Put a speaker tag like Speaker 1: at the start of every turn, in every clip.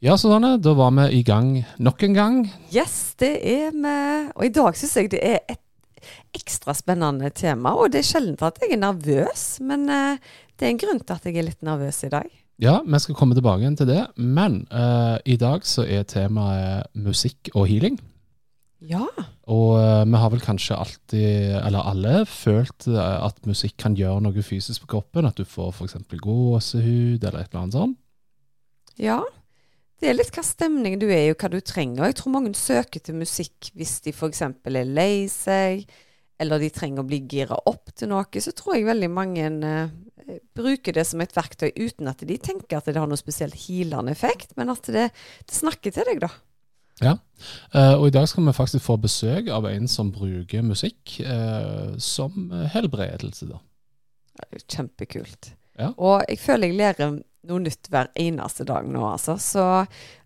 Speaker 1: Ja, Susanne, da var vi i gang nok en gang.
Speaker 2: Yes, det er vi. Og i dag syns jeg det er et ekstra spennende tema. Og det er sjelden at jeg er nervøs, men uh, det er en grunn til at jeg er litt nervøs i dag.
Speaker 1: Ja, vi skal komme tilbake igjen til det. Men uh, i dag så er temaet musikk og healing.
Speaker 2: Ja.
Speaker 1: Og uh, vi har vel kanskje alltid, eller alle, følt at musikk kan gjøre noe fysisk på kroppen. At du får f.eks. gåsehud eller et eller annet sånt.
Speaker 2: Ja. Det er litt hva stemning du er i, og hva du trenger. Jeg tror mange søker til musikk hvis de f.eks. er lei seg, eller de trenger å bli gira opp til noe. Så tror jeg veldig mange uh, bruker det som et verktøy uten at de tenker at det har noen spesielt healende effekt, men at det, det snakker til deg, da.
Speaker 1: Ja, uh, og i dag skal vi faktisk få besøk av en som bruker musikk uh, som helbredelse. da.
Speaker 2: Kjempekult.
Speaker 1: Ja.
Speaker 2: Og jeg føler jeg lærer noe nytt hver eneste dag nå, altså. Så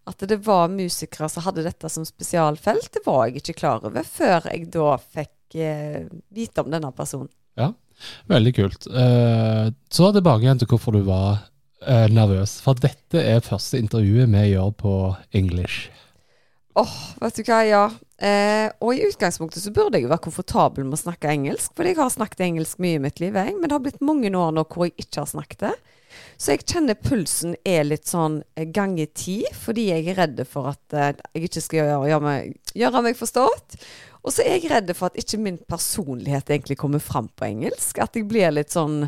Speaker 2: at det var musikere som hadde dette som spesialfelt, det var jeg ikke klar over før jeg da fikk eh, vite om denne personen.
Speaker 1: Ja, veldig kult. Uh, så tilbake igjen til hvorfor du var uh, nervøs. For dette er første intervjuet vi gjør på English.
Speaker 2: Åh, oh, vet du hva, ja. Eh, og i utgangspunktet så burde jeg jo være komfortabel med å snakke engelsk, for jeg har snakket engelsk mye i mitt liv, jeg. Men det har blitt mange år nå hvor jeg ikke har snakket det. Så jeg kjenner pulsen er litt sånn eh, ganger ti, fordi jeg er redd for at eh, jeg ikke skal gjøre, gjøre, meg, gjøre meg forstått. Og så er jeg redd for at ikke min personlighet egentlig kommer fram på engelsk. At jeg blir litt sånn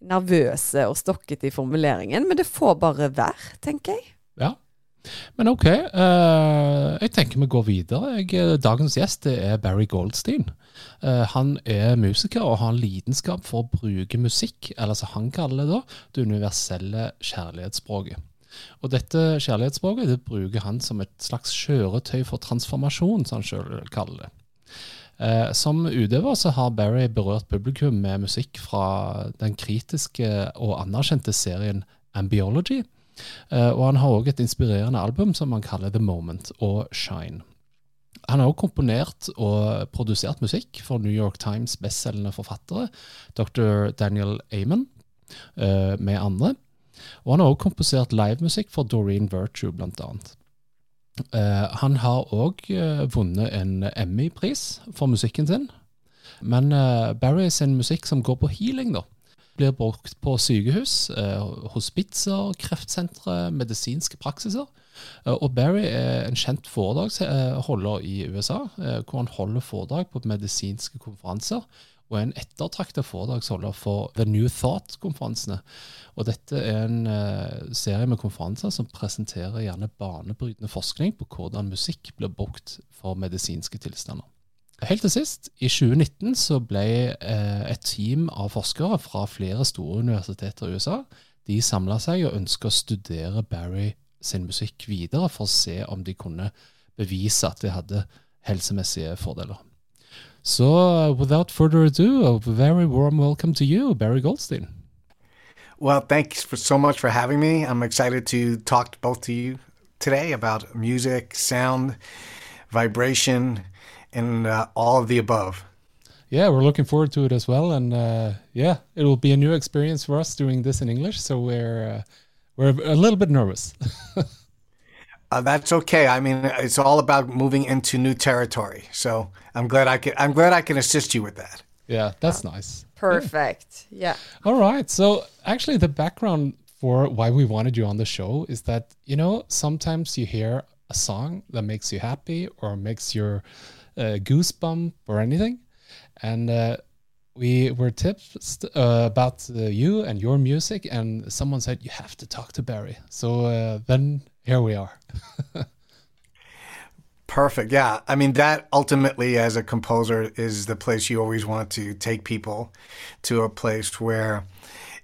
Speaker 2: nervøse og stokkete i formuleringen. Men det får bare være, tenker jeg.
Speaker 1: Men OK. Uh, jeg tenker vi går videre. Jeg, dagens gjest er Barry Goldstein. Uh, han er musiker og har en lidenskap for å bruke musikk, eller som han kaller det da, det universelle kjærlighetsspråket. Og dette kjærlighetsspråket det bruker han som et slags kjøretøy for transformasjon, som han sjøl kaller det. Som utøver har Barry berørt publikum med musikk fra den kritiske og anerkjente serien Ambiology. Uh, og han har òg et inspirerende album som han kaller The Moment og Shine. Han har også komponert og produsert musikk for New York Times bestselgende forfattere, dr. Daniel Amon, uh, med andre. Og han har også komposert livemusikk for Doreen Virtue, blant annet. Uh, han har òg vunnet en Emmy-pris for musikken sin. Men Barry sin musikk som går på healing, da, blir brukt på sykehus, hospitser, kreftsentre, medisinske praksiser. Eh, og Barry er en kjent foredragsholder i USA, eh, hvor han holder foredrag på medisinske konferanser. Og er en ettertraktet foredragsholder for The New Thought-konferansene. Og dette er en serie med konferanser som presenterer gjerne banebrytende forskning på hvordan musikk blir brukt for medisinske tilstander. Helt til sist, i 2019 så ble uh, et team av forskere fra flere store universiteter i USA de samla seg og ønska å studere Barry sin musikk videre for å se om de kunne bevise at det hadde helsemessige fordeler. Så uh, without further ado, a very warm welcome to you, Barry Goldstein.
Speaker 3: Well, thanks for so much for having me. I'm excited to talk both to you today about music, sound, vibration, and uh, all of the above.
Speaker 1: Yeah, we're looking forward to it as well, and uh, yeah, it will be a new experience for us doing this in English. So we're uh, we're a little bit nervous.
Speaker 3: uh, that's okay. I mean, it's all about moving into new territory. So I'm glad I can. I'm glad I can assist you with that.
Speaker 1: Yeah, that's nice.
Speaker 2: Perfect. Yeah. yeah.
Speaker 1: All right. So actually, the background for why we wanted you on the show is that you know sometimes you hear a song that makes you happy or makes your uh, goosebump or anything, and uh, we were tips uh, about uh, you and your music, and someone said you have to talk to Barry. So uh, then here we are.
Speaker 3: Perfect. Yeah. I mean, that ultimately, as a composer, is the place you always want to take people to a place where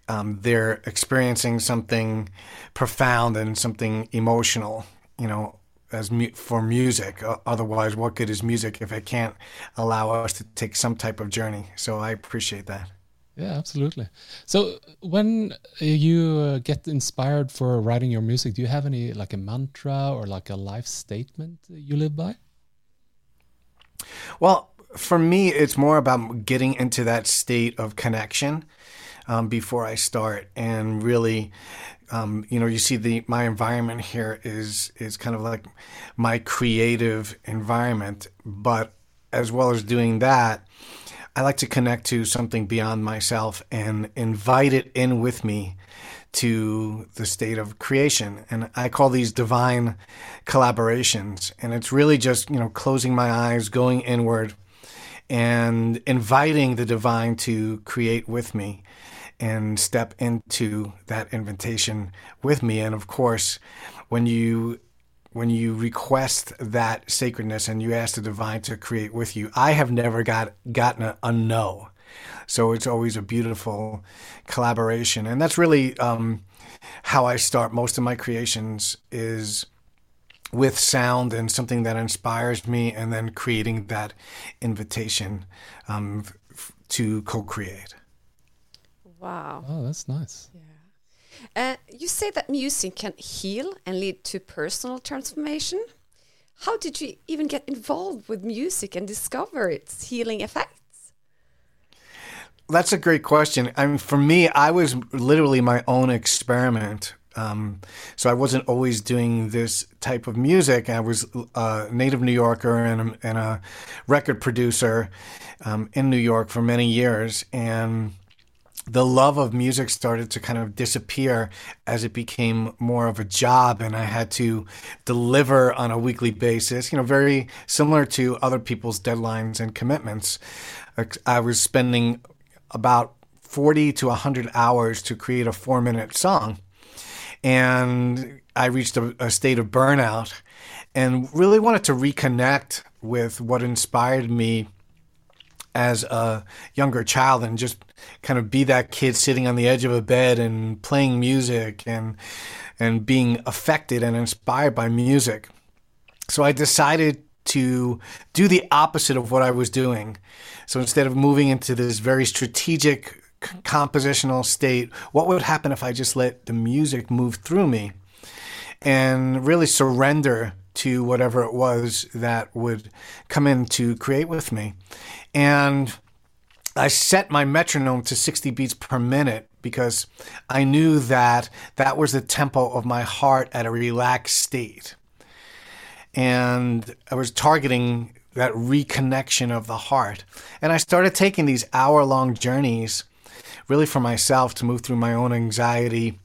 Speaker 3: um, they're experiencing something profound and something emotional, you know, as mu- for music. Uh, otherwise, what good is music if it can't allow us to take some type of journey? So I appreciate that.
Speaker 1: Yeah, absolutely. So when you uh, get inspired for writing your music, do you have any like a mantra or like a life statement you live by?
Speaker 3: Well, for me, it's more about getting into that state of connection um, before I start, and really, um, you know, you see the my environment here is is kind of like my creative environment, but as well as doing that, I like to connect to something beyond myself and invite it in with me to the state of creation. And I call these divine collaborations. And it's really just, you know, closing my eyes, going inward, and inviting the divine to create with me and step into that invitation with me. And of course, when you when you request that sacredness and you ask the divine to create with you, I have never got gotten a, a no. So it's always a beautiful collaboration, and that's really um, how I start most of my creations is with sound and something that inspires me, and then creating that invitation um, to co-create.
Speaker 2: Wow.
Speaker 1: Oh, that's nice.
Speaker 2: Yeah. Uh, you say that music can heal and lead to personal transformation. How did you even get involved with music and discover its healing effects?
Speaker 3: That's a great question. I mean, for me, I was literally my own experiment. Um, so I wasn't always doing this type of music. I was a native New Yorker and a, and a record producer um, in New York for many years, and the love of music started to kind of disappear as it became more of a job and I had to deliver on a weekly basis, you know, very similar to other people's deadlines and commitments. I was spending about 40 to 100 hours to create a four minute song. And I reached a, a state of burnout and really wanted to reconnect with what inspired me as a younger child and just kind of be that kid sitting on the edge of a bed and playing music and and being affected and inspired by music. So I decided to do the opposite of what I was doing. So instead of moving into this very strategic compositional state, what would happen if I just let the music move through me and really surrender to whatever it was that would come in to create with me. And I set my metronome to 60 beats per minute because I knew that that was the tempo of my heart at a relaxed state. And I was targeting that reconnection of the heart. And I started taking these hour long journeys really for myself to move through my own anxiety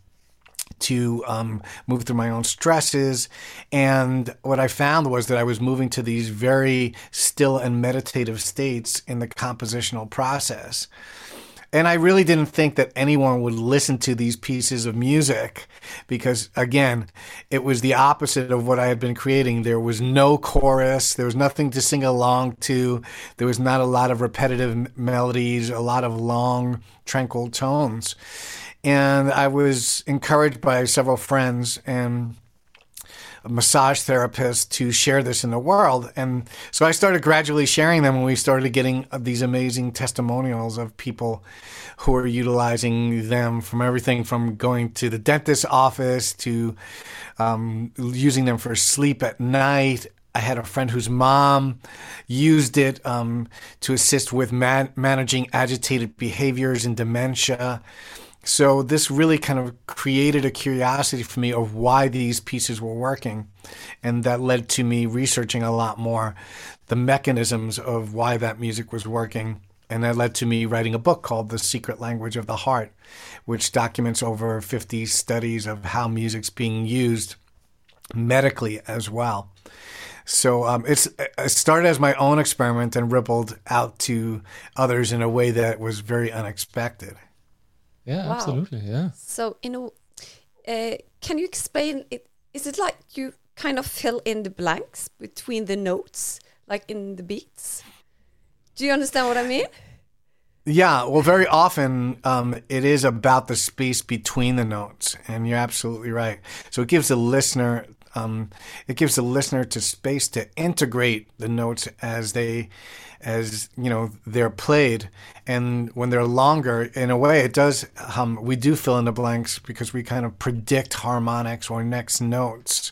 Speaker 3: to um, move through my own stresses. And what I found was that I was moving to these very still and meditative states in the compositional process. And I really didn't think that anyone would listen to these pieces of music because, again, it was the opposite of what I had been creating. There was no chorus, there was nothing to sing along to, there was not a lot of repetitive melodies, a lot of long, tranquil tones. And I was encouraged by several friends and massage therapists to share this in the world. And so I started gradually sharing them, and we started getting these amazing testimonials of people who are utilizing them from everything from going to the dentist's office to um, using them for sleep at night. I had a friend whose mom used it um, to assist with man- managing agitated behaviors and dementia. So this really kind of created a curiosity for me of why these pieces were working. And that led to me researching a lot more the mechanisms of why that music was working. And that led to me writing a book called The Secret Language of the Heart, which documents over 50 studies of how music's being used medically as well. So um, it's it started as my own experiment and rippled out to others in a way that was very unexpected.
Speaker 1: Yeah, wow. absolutely. Yeah.
Speaker 2: So, you know, uh, can you explain it? Is it like you kind of fill in the blanks between the notes, like in the beats? Do you understand what I mean?
Speaker 3: Yeah, well, very often um, it is about the space between the notes, and you're absolutely right. So it gives the listener, um, it gives the listener to space to integrate the notes as they, as you know, they're played, and when they're longer, in a way, it does. Um, we do fill in the blanks because we kind of predict harmonics or next notes,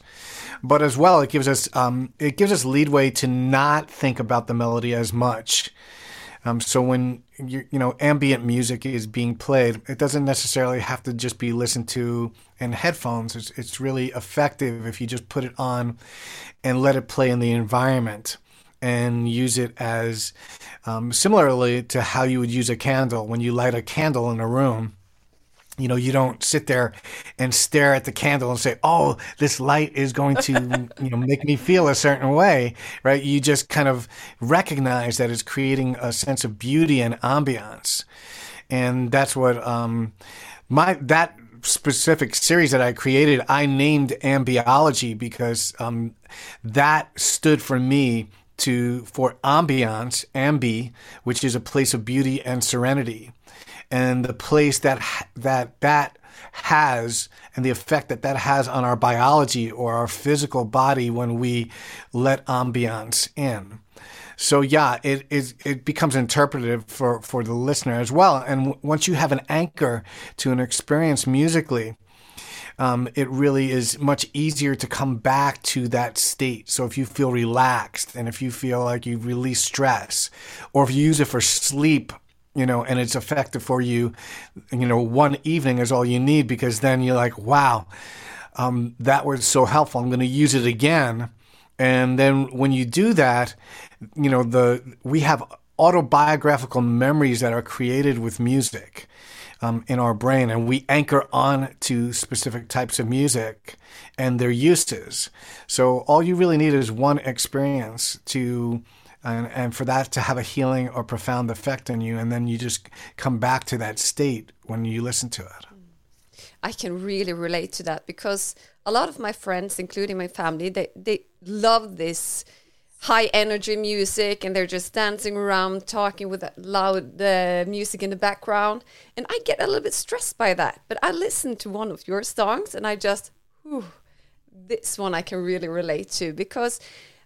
Speaker 3: but as well, it gives us um, it gives us leadway to not think about the melody as much. Um, so when you, you know ambient music is being played, it doesn't necessarily have to just be listened to in headphones. It's, it's really effective if you just put it on and let it play in the environment and use it as um, similarly to how you would use a candle when you light a candle in a room you know, you don't sit there and stare at the candle and say, "Oh, this light is going to, you know, make me feel a certain way," right? You just kind of recognize that it's creating a sense of beauty and ambiance, and that's what um, my that specific series that I created. I named Ambiology because um, that stood for me to for ambiance, ambi, which is a place of beauty and serenity and the place that that that has and the effect that that has on our biology or our physical body when we let ambiance in. So yeah, it is it becomes interpretive for for the listener as well. And w- once you have an anchor to an experience musically, um, it really is much easier to come back to that state. So if you feel relaxed and if you feel like you've released stress, or if you use it for sleep you know, and it's effective for you, you know, one evening is all you need because then you're like, wow, um, that was so helpful. I'm going to use it again. And then when you do that, you know, the we have autobiographical memories that are created with music um, in our brain, and we anchor on to specific types of music and their uses. So all you really need is one experience to and, and for that to have a healing or profound effect on you and then you just come back to that state when you listen to it.
Speaker 2: I can really relate to that because a lot of my friends including my family they, they love this high energy music and they're just dancing around talking with that loud uh, music in the background. And i get a little bit stressed by that but i listen to one of your songs and i just whew, this one i can really relate to because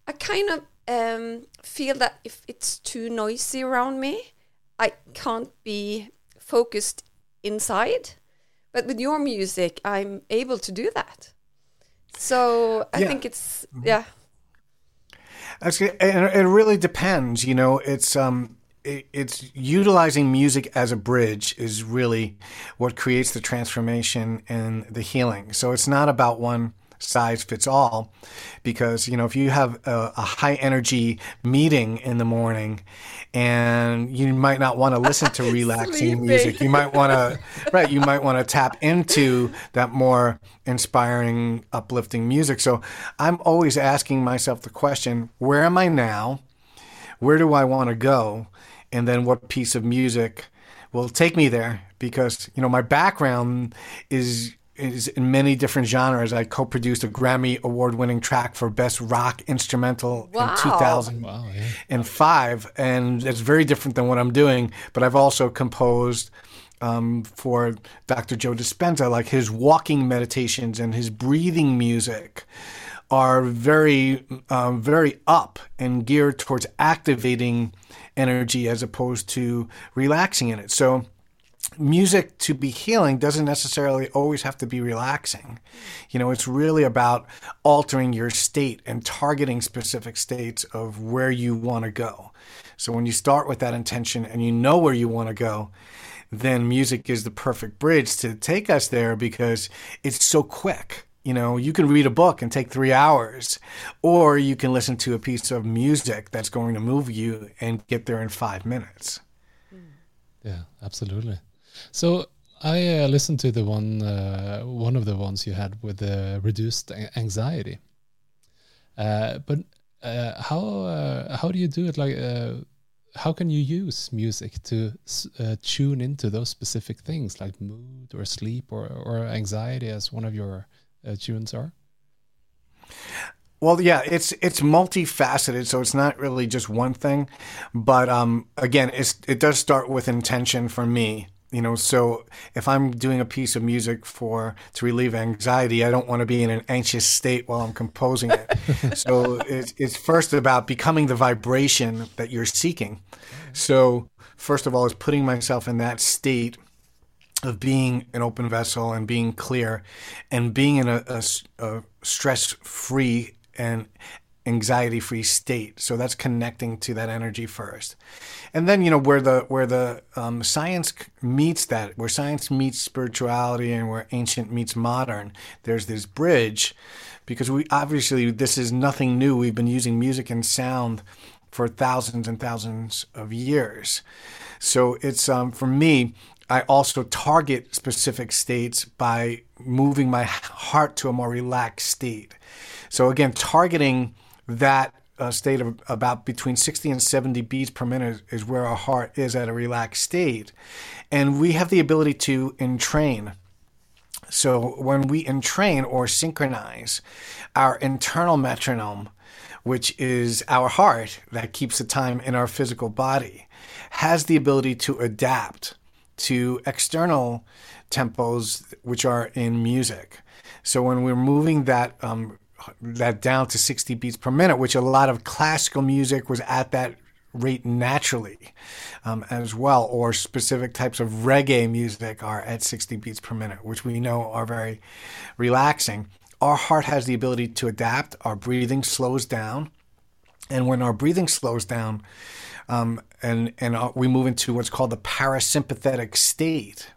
Speaker 2: i kind of um, feel that if it's too noisy around me, I can't be focused inside. But with your music, I'm able to do that. So I yeah. think it's mm-hmm. yeah.
Speaker 3: and it really depends. You know, it's um, it, it's utilizing music as a bridge is really what creates the transformation and the healing. So it's not about one size fits all because you know if you have a, a, high energy meeting in the morning and you might not want to listen to relaxing music you might want to right you might want to tap into that more inspiring uplifting music. So i'm always asking myself the question where am i now? Where do i want to go? And then what piece of music will take me there? Because you know my background is is in many different genres. I co-produced a Grammy award-winning track for Best Rock Instrumental wow. in 2005, wow, yeah. and it's very different than what I'm doing. But I've also composed um, for Dr. Joe Dispenza, like his walking meditations and his breathing music are very, um, very up and geared towards activating energy as opposed to relaxing in it. So music to be healing doesn't necessarily always have to be relaxing. You know, it's really about altering your state and targeting specific states of where you want to go. So when you start with that intention and you know where you want to go, then music is the perfect bridge to take us there because it's so quick. You know, you can read a book and take three hours, or you can listen to a piece of music that's going to move you and get there in five minutes.
Speaker 1: Yeah, absolutely. So I uh, listened to the one uh, one of the ones you had with the reduced anxiety. Uh, but uh, how uh, how do you do it? Like, how can you use music to tune into those specific things, like mood or sleep or or anxiety, as one of your tunes are?
Speaker 3: Well, yeah, it's it's multifaceted, so it's not really just one thing. But um, again, it's it does start with intention for me. You know, so if I'm doing a piece of music for to relieve anxiety, I don't want to be in an anxious state while I'm composing it. so it's it's first about becoming the vibration that you're seeking. So first of all, is putting myself in that state of being an open vessel and being clear and being in a, a, a stress free and anxiety free state. So that's connecting to that energy first. And then, you know, where the, where the um, science meets that, where science meets spirituality and where ancient meets modern, there's this bridge because we obviously, this is nothing new. We've been using music and sound for thousands and thousands of years. So it's, um, for me, I also target specific states by moving my heart to a more relaxed state. So again, targeting that uh, state of about between 60 and 70 beats per minute is where our heart is at a relaxed state. And we have the ability to entrain. So when we entrain or synchronize our internal metronome, which is our heart that keeps the time in our physical body, has the ability to adapt to external tempos, which are in music. So when we're moving that um, that down to 60 beats per minute, which a lot of classical music was at that rate naturally um, as well, or specific types of reggae music are at 60 beats per minute, which we know are very relaxing. Our heart has the ability to adapt, our breathing slows down. And when our breathing slows down, um, and and uh, we move into what's called the parasympathetic state,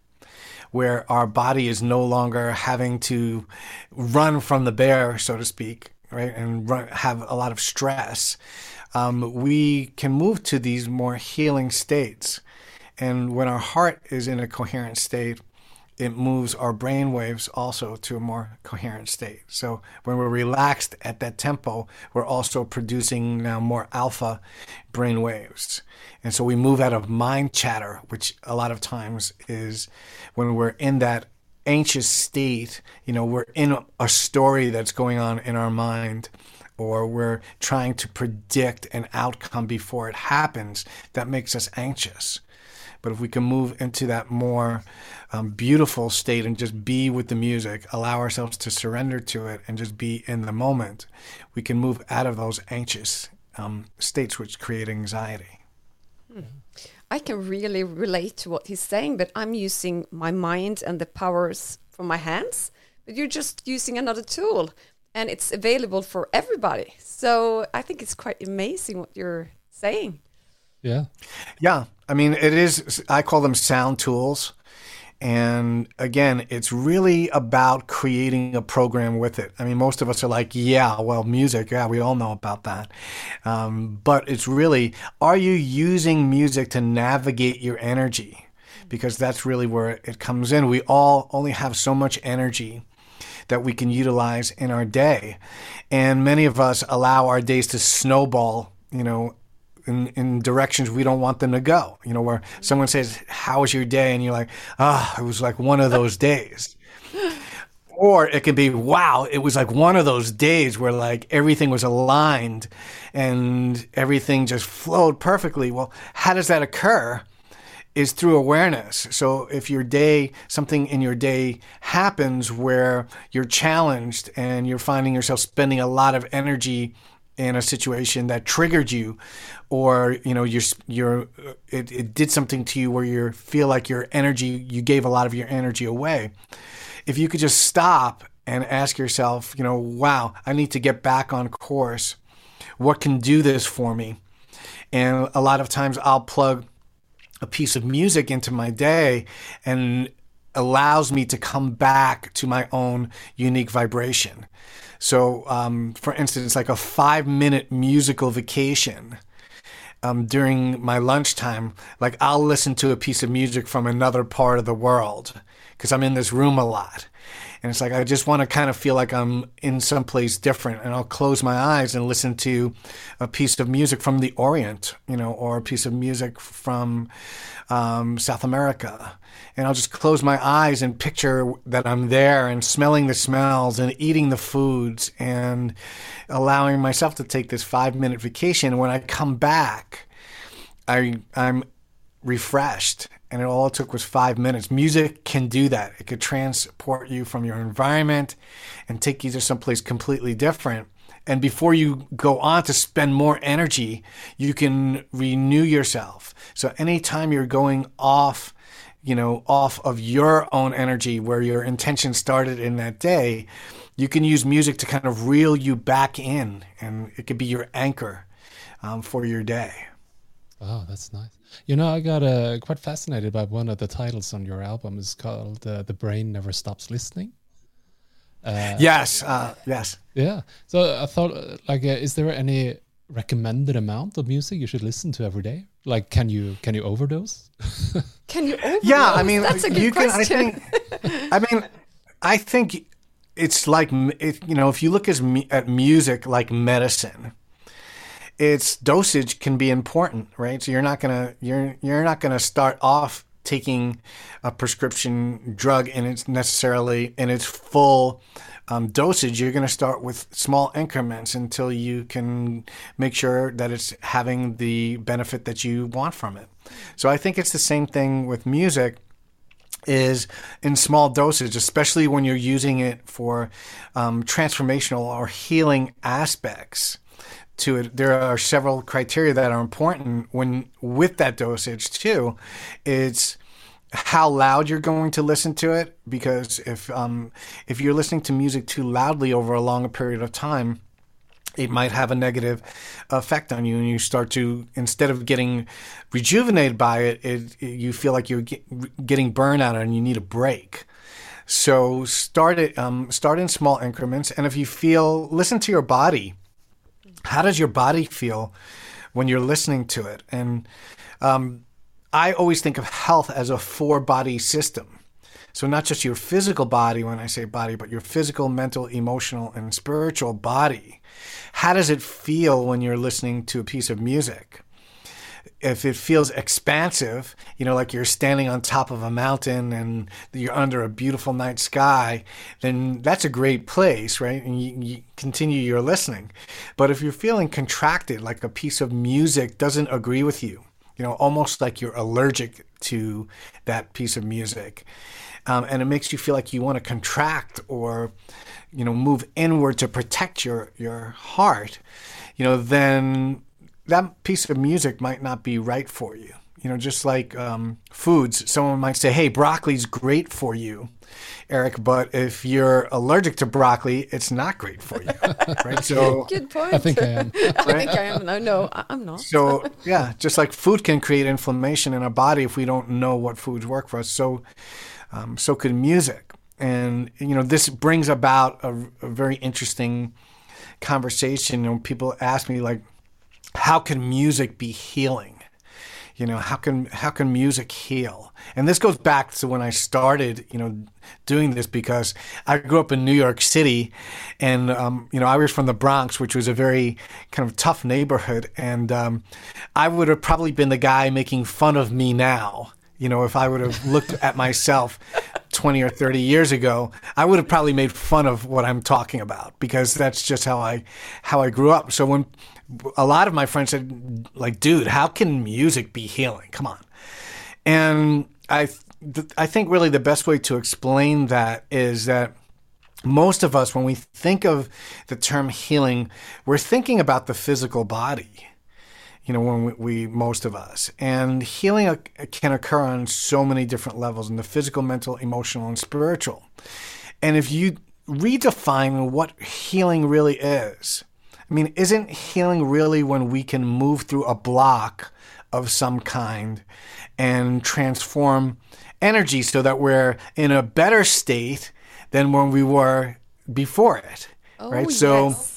Speaker 3: where our body is no longer having to run from the bear, so to speak, right, and run, have a lot of stress, um, we can move to these more healing states. And when our heart is in a coherent state, it moves our brain waves also to a more coherent state. So when we're relaxed at that tempo, we're also producing now more alpha brain waves. And so we move out of mind chatter, which a lot of times is when we're in that anxious state, you know, we're in a story that's going on in our mind or we're trying to predict an outcome before it happens that makes us anxious. But if we can move into that more um, beautiful state and just be with the music, allow ourselves to surrender to it and just be in the moment, we can move out of those anxious um, states which create anxiety.
Speaker 2: Hmm. I can really relate to what he's saying, but I'm using my mind and the powers from my hands. But you're just using another tool and it's available for everybody. So I think it's quite amazing what you're saying.
Speaker 1: Yeah.
Speaker 3: Yeah. I mean, it is, I call them sound tools. And again, it's really about creating a program with it. I mean, most of us are like, yeah, well, music, yeah, we all know about that. Um, but it's really, are you using music to navigate your energy? Because that's really where it comes in. We all only have so much energy that we can utilize in our day. And many of us allow our days to snowball, you know, in, in directions we don't want them to go. You know, where someone says, How was your day? And you're like, Ah, oh, it was like one of those days. or it can be, Wow, it was like one of those days where like everything was aligned and everything just flowed perfectly. Well, how does that occur? Is through awareness. So if your day, something in your day happens where you're challenged and you're finding yourself spending a lot of energy in a situation that triggered you or you know you're you're it, it did something to you where you feel like your energy you gave a lot of your energy away. If you could just stop and ask yourself you know wow i need to get back on course. What can do this for me? And a lot of times i'll plug a piece of music into my day and allows me to come back to my own unique vibration. So, um, for instance, like a five minute musical vacation um, during my lunchtime, like I'll listen to a piece of music from another part of the world because I'm in this room a lot. And it's like I just want to kind of feel like I'm in some place different, and I'll close my eyes and listen to a piece of music from the Orient, you know, or a piece of music from um, South America, and I'll just close my eyes and picture that I'm there and smelling the smells and eating the foods and allowing myself to take this five minute vacation. When I come back, I I'm refreshed and it all took was five minutes. Music can do that. It could transport you from your environment and take you to someplace completely different. And before you go on to spend more energy, you can renew yourself. So anytime you're going off, you know, off of your own energy where your intention started in that day, you can use music to kind of reel you back in and it could be your anchor um, for your day.
Speaker 1: Oh, that's nice. You know, I got uh, quite fascinated by one of the titles on your album. It's called uh, "The Brain Never Stops Listening."
Speaker 3: Uh, yes, uh, yes.
Speaker 1: Yeah. So I thought, uh, like, uh, is there any recommended amount of music you should listen to every day? Like, can you can you overdose?
Speaker 2: can you overdose?
Speaker 3: Yeah, I mean,
Speaker 2: that's a good
Speaker 3: you
Speaker 2: question.
Speaker 3: can. I think. I mean, I think it's like it, you know, if you look as at music like medicine its dosage can be important, right? So you're not gonna you're you're not gonna start off taking a prescription drug and it's necessarily in its full um, dosage. You're gonna start with small increments until you can make sure that it's having the benefit that you want from it. So I think it's the same thing with music is in small dosage, especially when you're using it for um, transformational or healing aspects to it. There are several criteria that are important when with that dosage too. It's how loud you're going to listen to it because if um, if you're listening to music too loudly over a longer period of time it might have a negative effect on you and you start to instead of getting rejuvenated by it, it, it you feel like you're get, getting burnout and you need a break so start it um, start in small increments and if you feel listen to your body how does your body feel when you're listening to it? And um, I always think of health as a four body system. So, not just your physical body, when I say body, but your physical, mental, emotional, and spiritual body. How does it feel when you're listening to a piece of music? If it feels expansive, you know, like you're standing on top of a mountain and you're under a beautiful night sky, then that's a great place, right? And you, you, continue your listening. But if you're feeling contracted, like a piece of music doesn't agree with you, you know, almost like you're allergic to that piece of music, um, and it makes you feel like you want to contract or, you know, move inward to protect your your heart, you know, then that piece of music might not be right for you. You know, just like um, foods, someone might say, "Hey, broccoli's great for you." Eric, but if you're allergic to broccoli, it's not great for you, right?
Speaker 2: So good point. I
Speaker 1: think I am.
Speaker 2: Right? I think I am. No, no, I'm not.
Speaker 3: So yeah, just like food can create inflammation in our body if we don't know what foods work for us, so um, so could music, and you know this brings about a, a very interesting conversation. You know, people ask me like how can music be healing? You know, how can how can music heal? And this goes back to when I started, you know, doing this because I grew up in New York City, and um, you know, I was from the Bronx, which was a very kind of tough neighborhood, and um, I would have probably been the guy making fun of me now. You know, if I would have looked at myself 20 or 30 years ago, I would have probably made fun of what I'm talking about because that's just how I how I grew up. So when a lot of my friends said, like, dude, how can music be healing? Come on. And I, th- I think really the best way to explain that is that most of us, when we think of the term healing, we're thinking about the physical body. You know, when we, we most of us, and healing uh, can occur on so many different levels in the physical, mental, emotional, and spiritual. And if you redefine what healing really is, I mean, isn't healing really when we can move through a block of some kind and transform energy so that we're in a better state than when we were before it?
Speaker 2: Oh,
Speaker 3: right?
Speaker 2: So
Speaker 3: yes.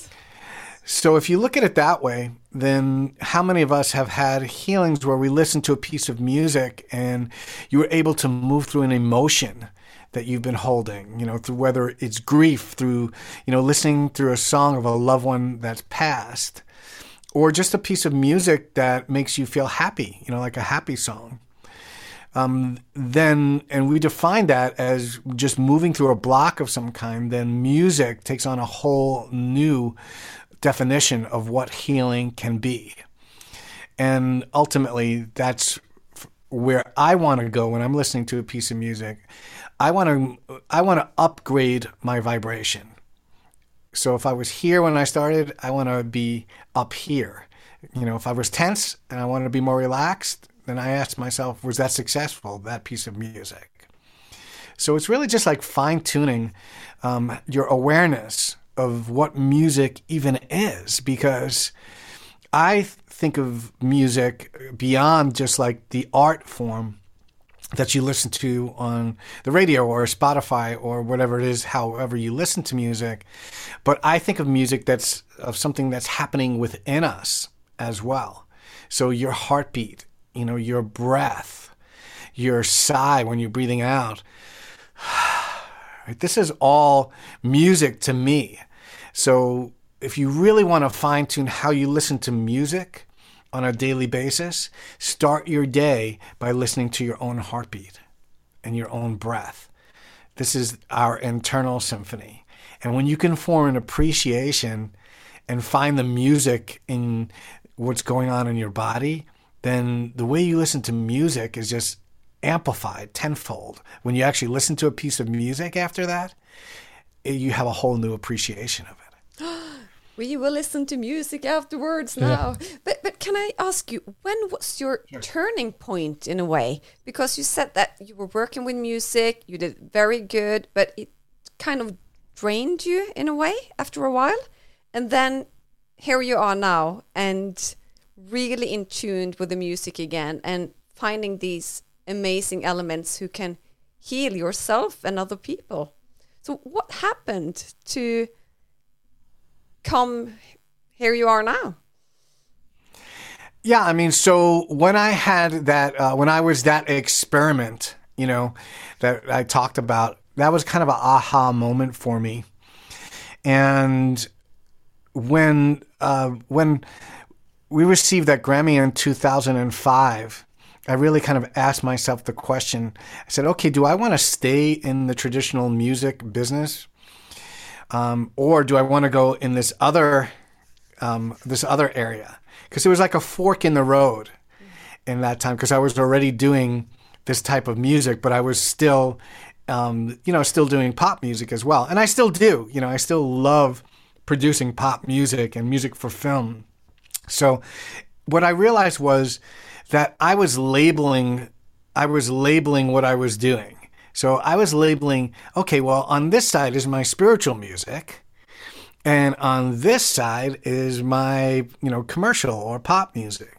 Speaker 3: So if you look at it that way, then how many of us have had healings where we listened to a piece of music and you were able to move through an emotion that you've been holding, you know, through whether it's grief, through, you know, listening through a song of a loved one that's passed, or just a piece of music that makes you feel happy, you know, like a happy song. Um, then, and we define that as just moving through a block of some kind, then music takes on a whole new definition of what healing can be. And ultimately, that's where I want to go when I'm listening to a piece of music. I want to I want to upgrade my vibration. So if I was here when I started, I want to be up here. You know, if I was tense and I wanted to be more relaxed, then I asked myself, was that successful, that piece of music? So it's really just like fine tuning um, your awareness of what music even is, because I think of music beyond just like the art form that you listen to on the radio or Spotify or whatever it is, however you listen to music. But I think of music that's of something that's happening within us as well. So your heartbeat, you know, your breath, your sigh when you're breathing out. This is all music to me. So if you really want to fine tune how you listen to music on a daily basis, start your day by listening to your own heartbeat and your own breath. This is our internal symphony. And when you can form an appreciation and find the music in what's going on in your body, then the way you listen to music is just amplified tenfold. When you actually listen to a piece of music after that, you have a whole new appreciation of it.
Speaker 2: we will listen to music afterwards now. Yeah. But but can I ask you, when was your sure. turning point in a way? Because you said that you were working with music, you did very good, but it kind of drained you in a way after a while. And then here you are now and really in tune with the music again and finding these amazing elements who can heal yourself and other people. So, what happened to come here you are now?
Speaker 3: Yeah, I mean, so when I had that, uh, when I was that experiment, you know, that I talked about, that was kind of an aha moment for me. And when uh, when we received that Grammy in 2005, I really kind of asked myself the question. I said, okay, do I want to stay in the traditional music business? Um, or do I want to go in this other um, this other area? Because it was like a fork in the road in that time. Because I was already doing this type of music, but I was still, um, you know, still doing pop music as well, and I still do. You know, I still love producing pop music and music for film. So, what I realized was that I was labeling I was labeling what I was doing. So I was labeling, okay, well, on this side is my spiritual music, and on this side is my, you know, commercial or pop music.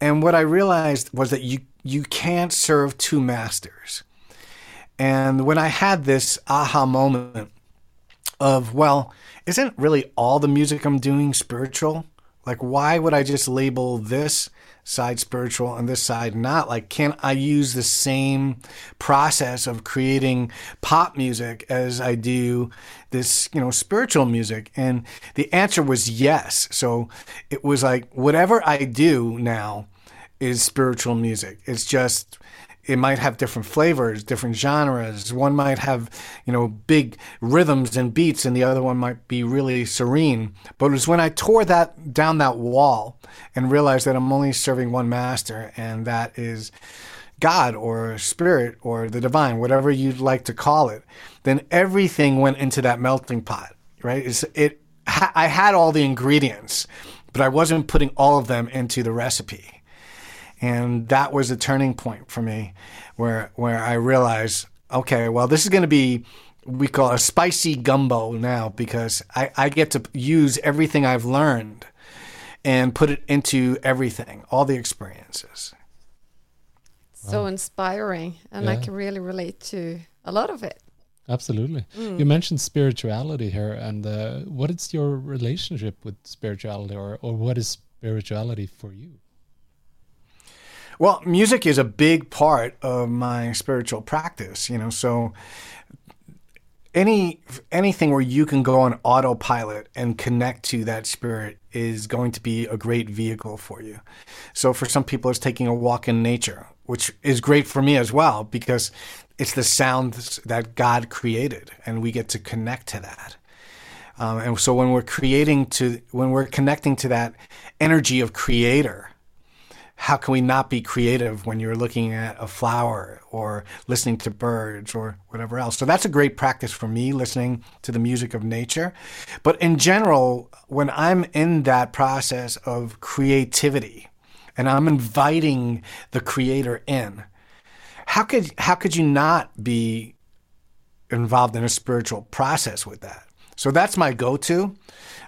Speaker 3: And what I realized was that you you can't serve two masters. And when I had this aha moment of, well, isn't really all the music I'm doing spiritual? Like, why would I just label this side spiritual and this side not? Like, can I use the same process of creating pop music as I do this, you know, spiritual music? And the answer was yes. So it was like, whatever I do now is spiritual music. It's just it might have different flavors, different genres. One might have, you know, big rhythms and beats, and the other one might be really serene. But it was when I tore that down that wall and realized that I'm only serving one master, and that is God or spirit or the divine, whatever you'd like to call it. Then everything went into that melting pot, right? It's, it, I had all the ingredients, but I wasn't putting all of them into the recipe. And that was a turning point for me where where I realized, okay, well this is gonna be we call a spicy gumbo now because I, I get to use everything I've learned and put it into everything, all the experiences.
Speaker 2: So wow. inspiring, and yeah. I can really relate to a lot of it.
Speaker 1: Absolutely. Mm. You mentioned spirituality here, and uh, what is your relationship with spirituality, or, or what is spirituality for you?
Speaker 3: Well, music is a big part of my spiritual practice, you know. So any anything where you can go on autopilot and connect to that spirit is going to be a great vehicle for you. So for some people, it's taking a walk in nature, which is great for me as well because it's the sounds that God created, and we get to connect to that. Um, and so when we're creating to when we're connecting to that energy of creator how can we not be creative when you're looking at a flower or listening to birds or whatever else? So that's a great practice for me, listening to the music of nature. But in general, when I'm in that process of creativity and I'm inviting the creator in, how could how could you not be involved in a spiritual process with that? So that's my go-to,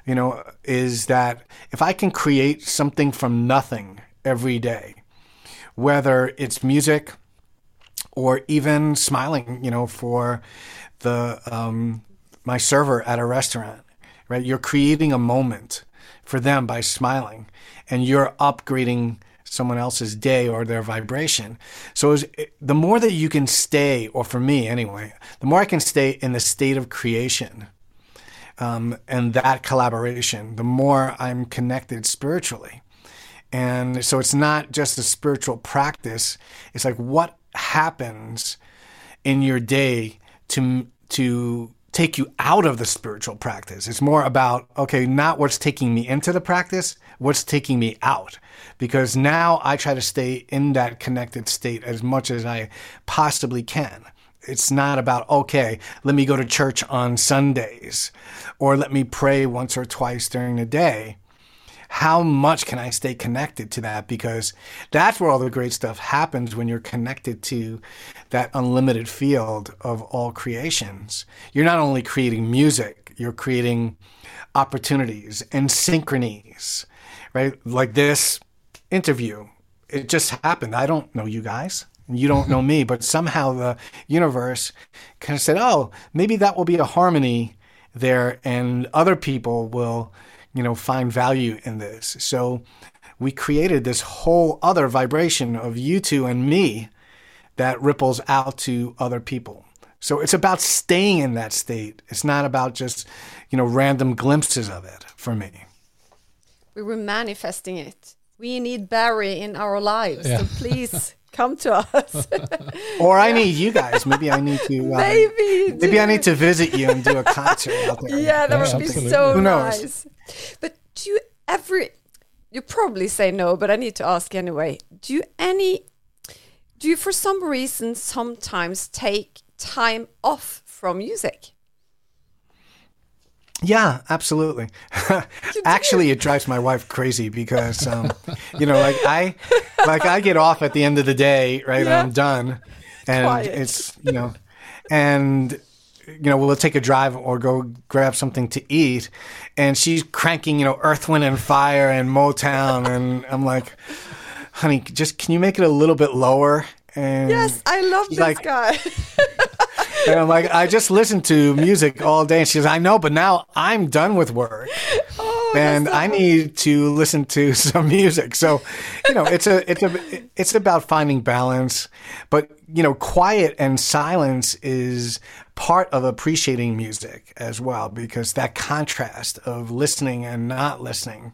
Speaker 3: you know, is that if I can create something from nothing every day, whether it's music or even smiling, you know, for the um, my server at a restaurant, right? You're creating a moment for them by smiling, and you're upgrading someone else's day or their vibration. So the more that you can stay, or for me anyway, the more I can stay in the state of creation um, and that collaboration, the more I'm connected spiritually. And so it's not just a spiritual practice. It's like what happens in your day to to take you out of the spiritual practice. It's more about okay, not what's taking me into the practice, what's taking me out. Because now I try to stay in that connected state as much as I possibly can. It's not about, okay, let me go to church on Sundays or let me pray once or twice during the day how much can I stay connected to that? Because that's where all the great stuff happens when you're connected to that unlimited field of all creations. You're not only creating music, you're creating opportunities and synchronies, right? Like this interview. It just happened. I don't know you guys. You don't know me, but somehow the universe kind of said, oh, maybe that will be a harmony there, and other people will you know, find value in this. So we created this whole other vibration of you two and me that ripples out to other people. So it's about staying in that state. It's not about just, you know, random glimpses of it for me.
Speaker 2: We were manifesting it. We need Barry in our lives. Yeah. So please come to us.
Speaker 3: or I need you guys. Maybe I need to.
Speaker 2: Uh, maybe.
Speaker 3: Maybe I need to visit you and do a concert out there.
Speaker 2: Yeah, that would be so Who knows? nice. But do you ever? You probably say no, but I need to ask anyway. Do you any? Do you, for some reason, sometimes take time off from music?
Speaker 3: Yeah, absolutely. Actually, it drives my wife crazy because, um, you know, like I, like I get off at the end of the day, right? Yeah. I'm done, and Quiet. it's you know, and you know, we'll take a drive or go grab something to eat, and she's cranking, you know, Earth, Wind, and Fire and Motown, and I'm like, honey, just can you make it a little bit lower?
Speaker 2: And yes, I love this like, guy.
Speaker 3: and I'm like, I just listen to music all day. And she goes, I know, but now I'm done with work. Oh, and I need to listen to some music. So, you know, it's a, it's a, it's about finding balance, but you know, quiet and silence is part of appreciating music as well, because that contrast of listening and not listening,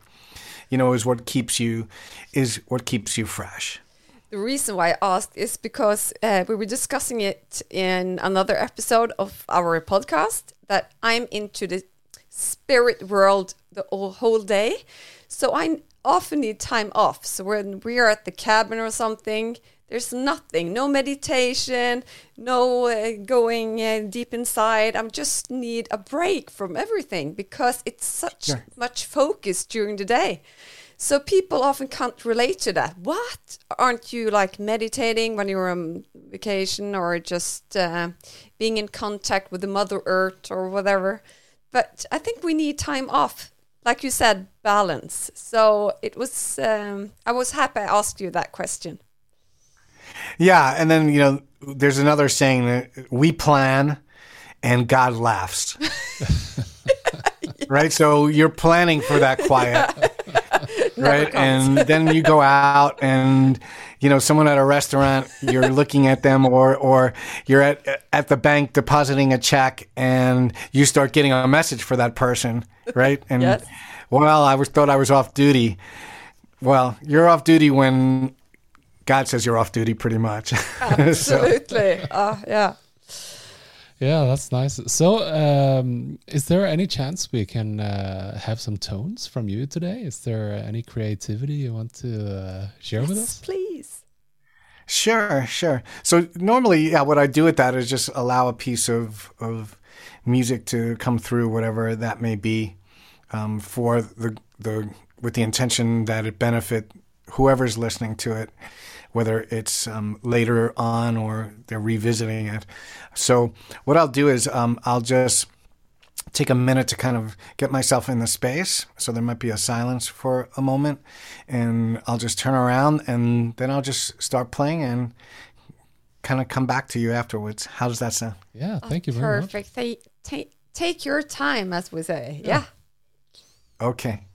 Speaker 3: you know, is what keeps you, is what keeps you fresh.
Speaker 2: The reason why I asked is because uh, we were discussing it in another episode of our podcast that I'm into the spirit world the whole day. So I often need time off. So when we are at the cabin or something, there's nothing, no meditation, no uh, going uh, deep inside. I just need a break from everything because it's such much focus during the day. So people often can't relate to that. What? Aren't you like meditating when you're on vacation or just uh, being in contact with the Mother Earth or whatever? But I think we need time off. Like you said, balance. So it was, um, I was happy I asked you that question.
Speaker 3: Yeah. And then, you know, there's another saying that we plan and God laughs. right? So you're planning for that quiet. right? And then you go out and you know, someone at a restaurant, you're looking at them, or or you're at at the bank depositing a check, and you start getting a message for that person, right? And
Speaker 2: Yes.
Speaker 3: well, I was thought I was off duty. Well, you're off duty when God says you're off duty, pretty much. So-
Speaker 2: Absolutely. Uh, yeah.
Speaker 1: Yeah, that's nice. So, um, is there any chance we can uh, have some tones from you today? Is there any creativity you want to uh, share with
Speaker 2: Yes,
Speaker 1: us?
Speaker 2: please.
Speaker 3: Sure, sure. So normally, yeah, what I do with that is just allow a piece of of music to come through, whatever that may be, um, for the the with the intention that it benefit whoever's listening to it, whether it's um, later on or they're revisiting it. So what I'll do is um, I'll just take a minute to kind of get myself in the space. So there might be a silence for a moment, and I'll just turn around and then I'll just start playing and kind of come back to you afterwards. How does that sound?
Speaker 1: Yeah, thank you very much.
Speaker 2: Perfect. Ta- ta- take your time, as we say. Yeah.
Speaker 3: Okay.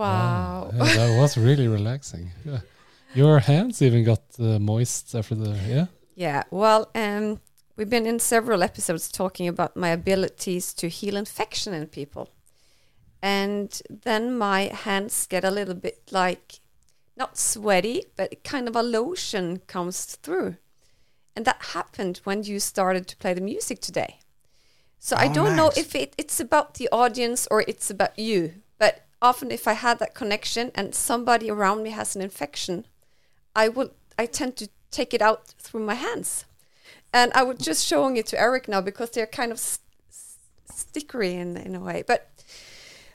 Speaker 2: Wow.
Speaker 1: Yeah, that was really relaxing. Yeah. Your hands even got uh, moist after the yeah.
Speaker 2: Yeah, well, um, we've been in several episodes talking about my abilities to heal infection in people. And then my hands get a little bit like, not sweaty, but kind of a lotion comes through. And that happened when you started to play the music today. So I
Speaker 3: Oh,
Speaker 2: don't know if it, it's about the audience or it's about you. Often, if I had that connection and somebody around me has an infection, I would I tend to take it out through my hands, and I was just showing it to Eric now because they're kind of stickery in in a way. But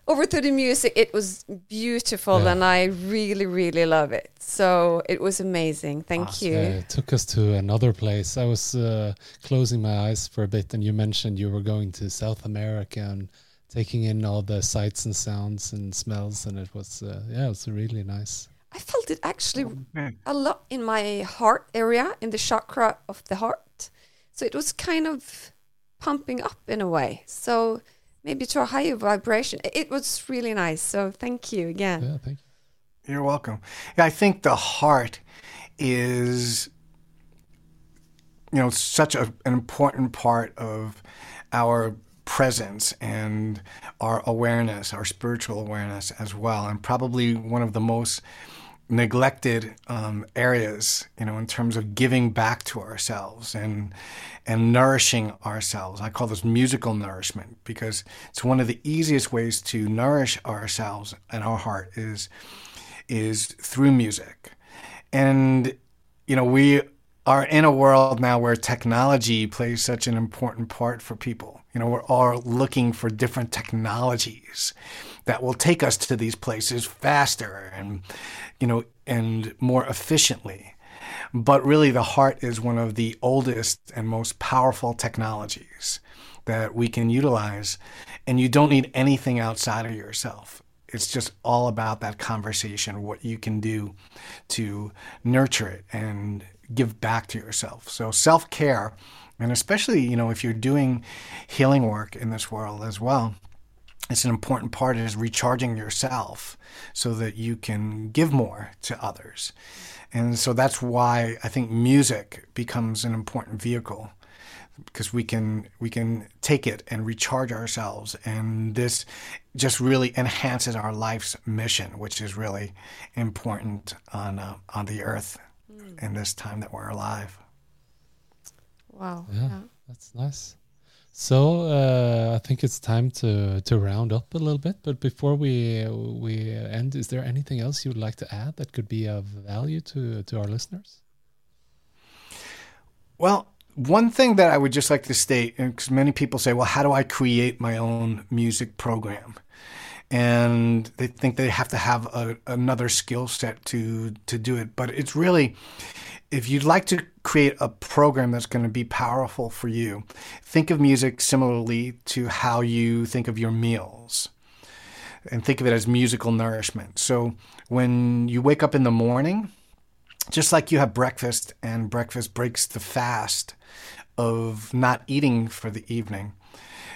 Speaker 2: over to the music, it was beautiful,
Speaker 1: Yeah.
Speaker 2: and I really really love it. So it was amazing. Thank
Speaker 3: Awesome.
Speaker 2: you.
Speaker 1: Uh, it took us to another place. I was uh, closing my eyes for a bit, and you mentioned you were going to South America and taking in all the sights and sounds and smells, and it was uh, yeah, it was really nice.
Speaker 2: I felt it actually a lot in my heart area, in the chakra of the heart. So it was kind of pumping up in a way. So maybe to a higher vibration. It- It was really nice. So thank you again.
Speaker 1: Yeah, thank you.
Speaker 3: You're welcome. Yeah, I think the heart is, you know, such a, an important part of our presence and our awareness, our spiritual awareness as well, and probably one of the most neglected um, areas, you know, in terms of giving back to ourselves and and nourishing ourselves. I call this musical nourishment because it's one of the easiest ways to nourish ourselves and our heart is is through music. And, you know, we are in a world now where technology plays such an important part for people. You know, we're all looking for different technologies that will take us to these places faster and, you know, and more efficiently. But really, the heart is one of the oldest and most powerful technologies that we can utilize. And you don't need anything outside of yourself. It's just all about that conversation, what you can do to nurture it and give back to yourself. So self care, and especially, you know, if you're doing healing work in this world as well, it's an important part is recharging yourself so that you can give more to others. And so that's why I think music becomes an important vehicle because we can we can take it and recharge ourselves. And this just really enhances our life's mission which is really important on uh, on the earth in this time that we're alive
Speaker 2: Wow.
Speaker 1: Yeah.
Speaker 2: Yeah.
Speaker 1: That's nice. So uh, I think it's time to to round up a little bit. But before we we end, is there anything else you would like to add that could be of value to to our listeners?
Speaker 3: Well, one thing that I would just like to state, because many people say, well, how do I create my own music program? And they think they have to have a, another skill set to, to do it. But it's really, if you'd like to create a program that's going to be powerful for you, think of music similarly to how you think of your meals and think of it as musical nourishment. So when you wake up in the morning, just like you have breakfast and breakfast breaks the fast of not eating for the evening,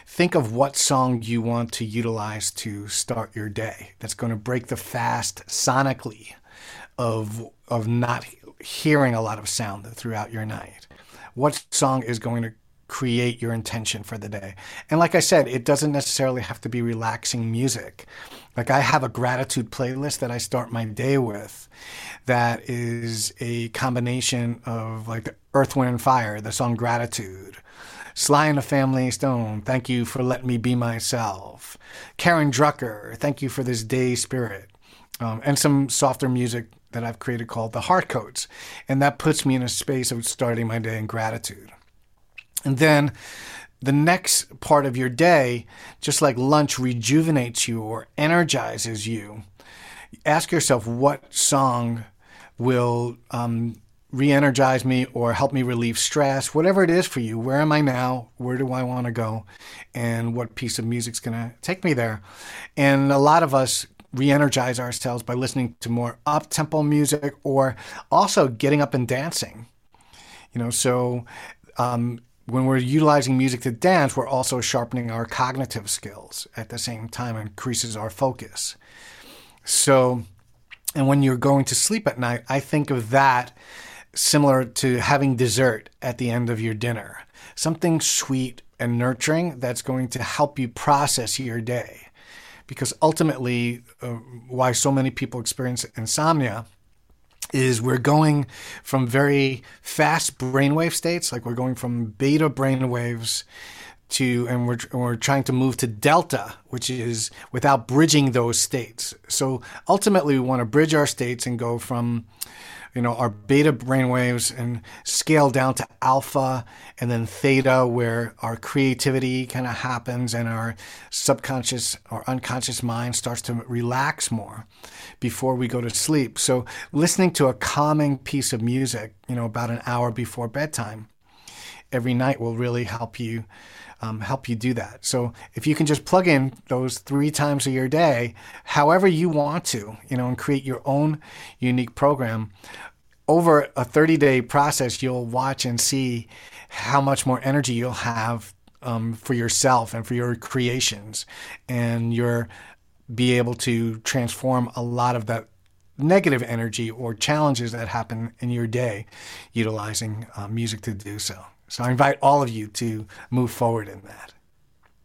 Speaker 3: think of what song you want to utilize to start your day that's going to break the fast sonically of of not hearing a lot of sound throughout your night. What song is going to create your intention for the day? And like I said, it doesn't necessarily have to be relaxing music. Like I have a gratitude playlist that I start my day with that is a combination of like Earth, Wind, and Fire, the song Gratitude. Sly and the Family Stone, thank you for letting me be myself. Karen Drucker, thank you for this day spirit. Um, and some softer music that I've created called the Heart Codes. And that puts me in a space of starting my day in gratitude. And then the next part of your day, just like lunch rejuvenates you or energizes you, ask yourself what song will um, re energize me or help me relieve stress, whatever it is for you. Where am I now? Where do I want to go? And what piece of music's going to take me there? And a lot of us re energize ourselves by listening to more up tempo music or also getting up and dancing. You know, so um, when we're utilizing music to dance, we're also sharpening our cognitive skills at the same time, increases our focus. So, and when you're going to sleep at night, I think of that similar to having dessert at the end of your dinner. Something sweet and nurturing that's going to help you process your day. Because ultimately, uh, why so many people experience insomnia is we're going from very fast brainwave states, like we're going from beta brainwaves to, and we're, we're trying to move to delta, which is without bridging those states. So ultimately, we want to bridge our states and go from you know, our beta brainwaves and scale down to alpha and then theta, where our creativity kind of happens and our subconscious or unconscious mind starts to relax more before we go to sleep. So, listening to a calming piece of music, you know, about an hour before bedtime every night will really help you um, help you do that. So if you can just plug in those three times of your day, however you want to, you know, and create your own unique program, over a 30 day process, you'll watch and see how much more energy you'll have um, for yourself and for your creations, and you'll be able to transform a lot of that negative energy or challenges that happen in your day utilizing uh, music to do so. So I invite all of you to move forward in that.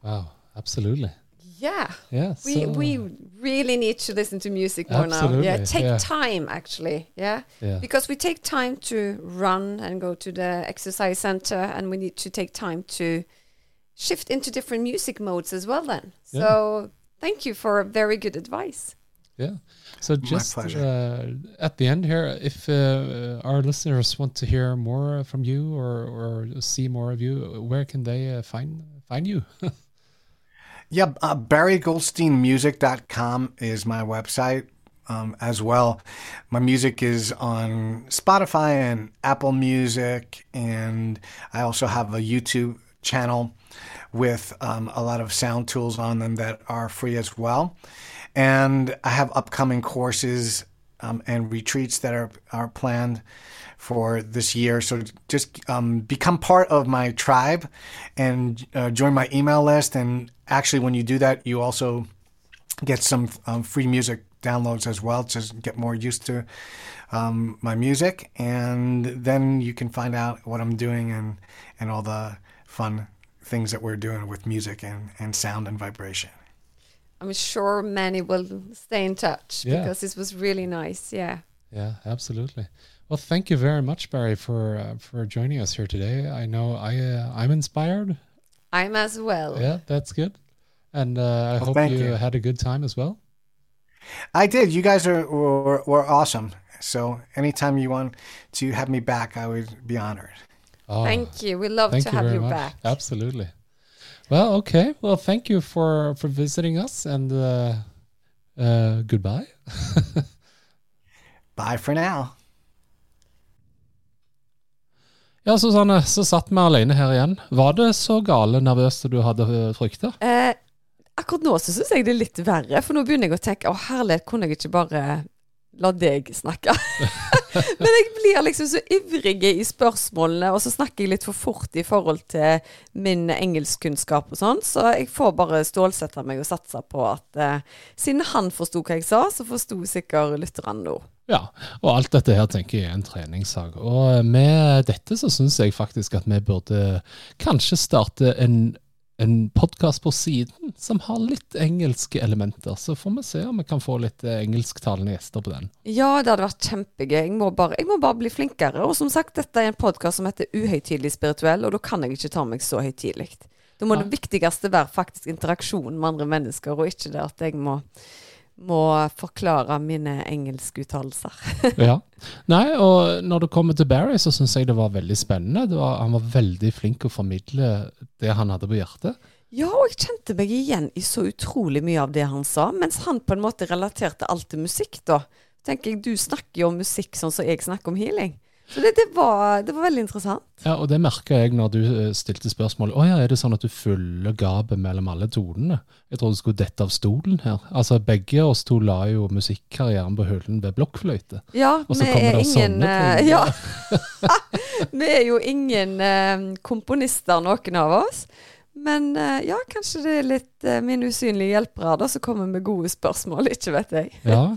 Speaker 1: Wow, absolutely.
Speaker 2: Yeah.
Speaker 1: Yeah.
Speaker 2: We
Speaker 1: so-
Speaker 2: we really need to listen to music more now. Yeah. Take
Speaker 1: yeah.
Speaker 2: time actually. Yeah.
Speaker 1: Yeah.
Speaker 2: Because we take time to run and go to the exercise center and we need to take time to shift into different music modes as well then.
Speaker 1: Yeah.
Speaker 2: So thank you for very good advice.
Speaker 1: Yeah. So just uh, at the end here, if uh, our listeners want to hear more from you or, or see more of you, where can they uh, find find you?
Speaker 3: Yeah, uh, BarryGoldsteinMusic.com is my website um, as well. My music is on Spotify and Apple Music, and I also have a YouTube channel with um, a lot of sound tools on them that are free as well. And I have upcoming courses um, and retreats that are, are planned for this year. So just um, become part of my tribe and uh, join my email list. And actually, when you do that, you also get some um, free music downloads as well to get more used to um, my music. And then you can find out what I'm doing and, and all the fun things that we're doing with music and, and sound and vibration.
Speaker 2: I'm sure many will stay in touch
Speaker 1: Yeah.
Speaker 2: because this was really nice. Yeah.
Speaker 1: Yeah, absolutely. Well, thank you very much, Barry, for uh, for joining us here today. I know I uh, I'm inspired.
Speaker 2: I'm as well.
Speaker 1: Yeah, that's good. And uh, I
Speaker 3: Well,
Speaker 1: hope you,
Speaker 3: you.
Speaker 1: had a good time as well.
Speaker 3: I did. You guys are were, were awesome. So anytime you want to have me back, I would be honored.
Speaker 1: Oh,
Speaker 2: Thank you. We love to
Speaker 1: you
Speaker 2: have you
Speaker 1: much.
Speaker 2: back.
Speaker 1: Absolutely. Well, okay. Well, thank you for for visiting us, and uh, uh, goodbye.
Speaker 3: Bye for now.
Speaker 1: Ja, Susanne, så satt vi alene her igjen. Var det så gale nervøst som du hadde eh, frykta?
Speaker 2: Eh, akkurat nå så syns jeg det er litt verre, for nå begynner jeg å tenke å herlighet, kunne jeg ikke bare la deg snakke? Men jeg blir liksom så ivrig i spørsmålene, og så snakker jeg litt for fort i forhold til min engelskkunnskap og sånn, så jeg får bare stålsette meg og satse på at eh, siden han forsto hva jeg sa, så forsto sikkert lytterne nå.
Speaker 1: Ja, og alt dette her tenker jeg er en treningssak. Og med dette så syns jeg faktisk at vi burde kanskje starte en, en podkast på siden som har litt engelske elementer. Så får vi se om vi kan få litt eh, engelsktalende gjester på den.
Speaker 2: Ja, det hadde vært kjempegøy. Jeg må bare, jeg må bare bli flinkere. Og som sagt, dette er en podkast som heter Uhøytidelig spirituell, og da kan jeg ikke ta meg så høytidelig. Da må
Speaker 1: ja.
Speaker 2: det viktigste være faktisk interaksjon med andre mennesker, og ikke det at jeg må, må forklare mine engelskuttalelser.
Speaker 1: Ja. Nei, og når det kommer til Barry, så syns jeg det var veldig spennende. Det var, han var veldig flink å formidle det han hadde på hjertet.
Speaker 2: Ja, og jeg kjente meg igjen i så utrolig mye av det han sa, mens han på en måte relaterte alt til musikk, da. Tenker jeg, Du snakker jo om musikk sånn som jeg snakker om healing. Så det, det, var, det var veldig interessant.
Speaker 1: Ja, og det merka jeg når du eh, stilte spørsmål. Å ja, er det sånn at du fyller gapet mellom alle tonene? Jeg trodde du skulle dette av stolen her. Altså, begge oss to la jo musikkarrieren på hyllen ved blokkfløyte.
Speaker 2: Ja,
Speaker 1: Og så kommer
Speaker 2: er
Speaker 1: det
Speaker 2: ingen
Speaker 1: sånne
Speaker 2: eh,
Speaker 1: ting.
Speaker 2: Ja. vi er jo ingen eh, komponister, noen av oss. Men eh, ja, kanskje det er litt eh, min usynlige hjelpere da, som kommer med gode spørsmål. Ikke vet jeg.
Speaker 1: Ja,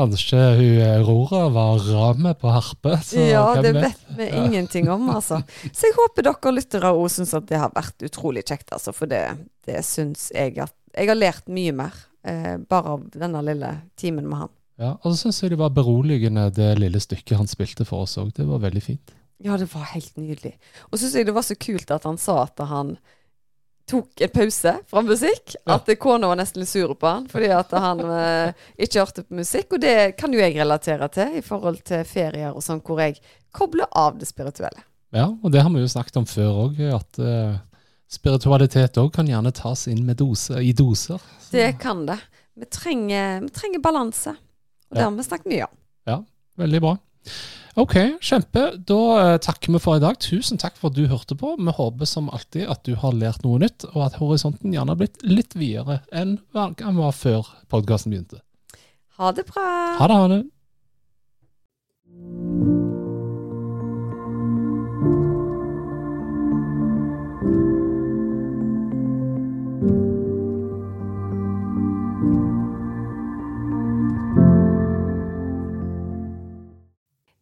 Speaker 1: Kanskje hun Aurora var rame på harpe? så
Speaker 2: ja, det vet vi ingenting om, altså. Så jeg håper dere lyttere òg syns at det har vært utrolig kjekt, altså. For det, det syns jeg at Jeg har lært mye mer eh, bare av denne lille timen med han.
Speaker 1: Ja, Og så syns jeg det var beroligende det lille stykket han spilte for oss òg. Det var veldig fint.
Speaker 2: Ja, det var helt nydelig. Og så syns jeg det var så kult at han sa at han tok en pause fra musikk.
Speaker 1: Ja.
Speaker 2: At kona var nesten litt sur på han fordi at han eh, ikke hørte på musikk. Og det kan jo jeg relatere til i forhold til ferier og sånn, hvor jeg kobler av det spirituelle.
Speaker 1: Ja, og det har vi jo snakket om før òg, at eh, spiritualitet òg kan gjerne tas inn med dose, i doser. Så,
Speaker 2: Det kan det. Vi trenger, vi trenger balanse. Og det har vi snakket mye om.
Speaker 1: Ja, veldig bra. Ok, kjempe. Da eh, takker vi for i dag. Tusen takk for at du hørte på. Vi håper som alltid at du har lært noe nytt, og at horisonten gjerne har blitt litt videre enn den var før podkasten begynte.
Speaker 2: Ha det bra.
Speaker 1: Ha det, ha det.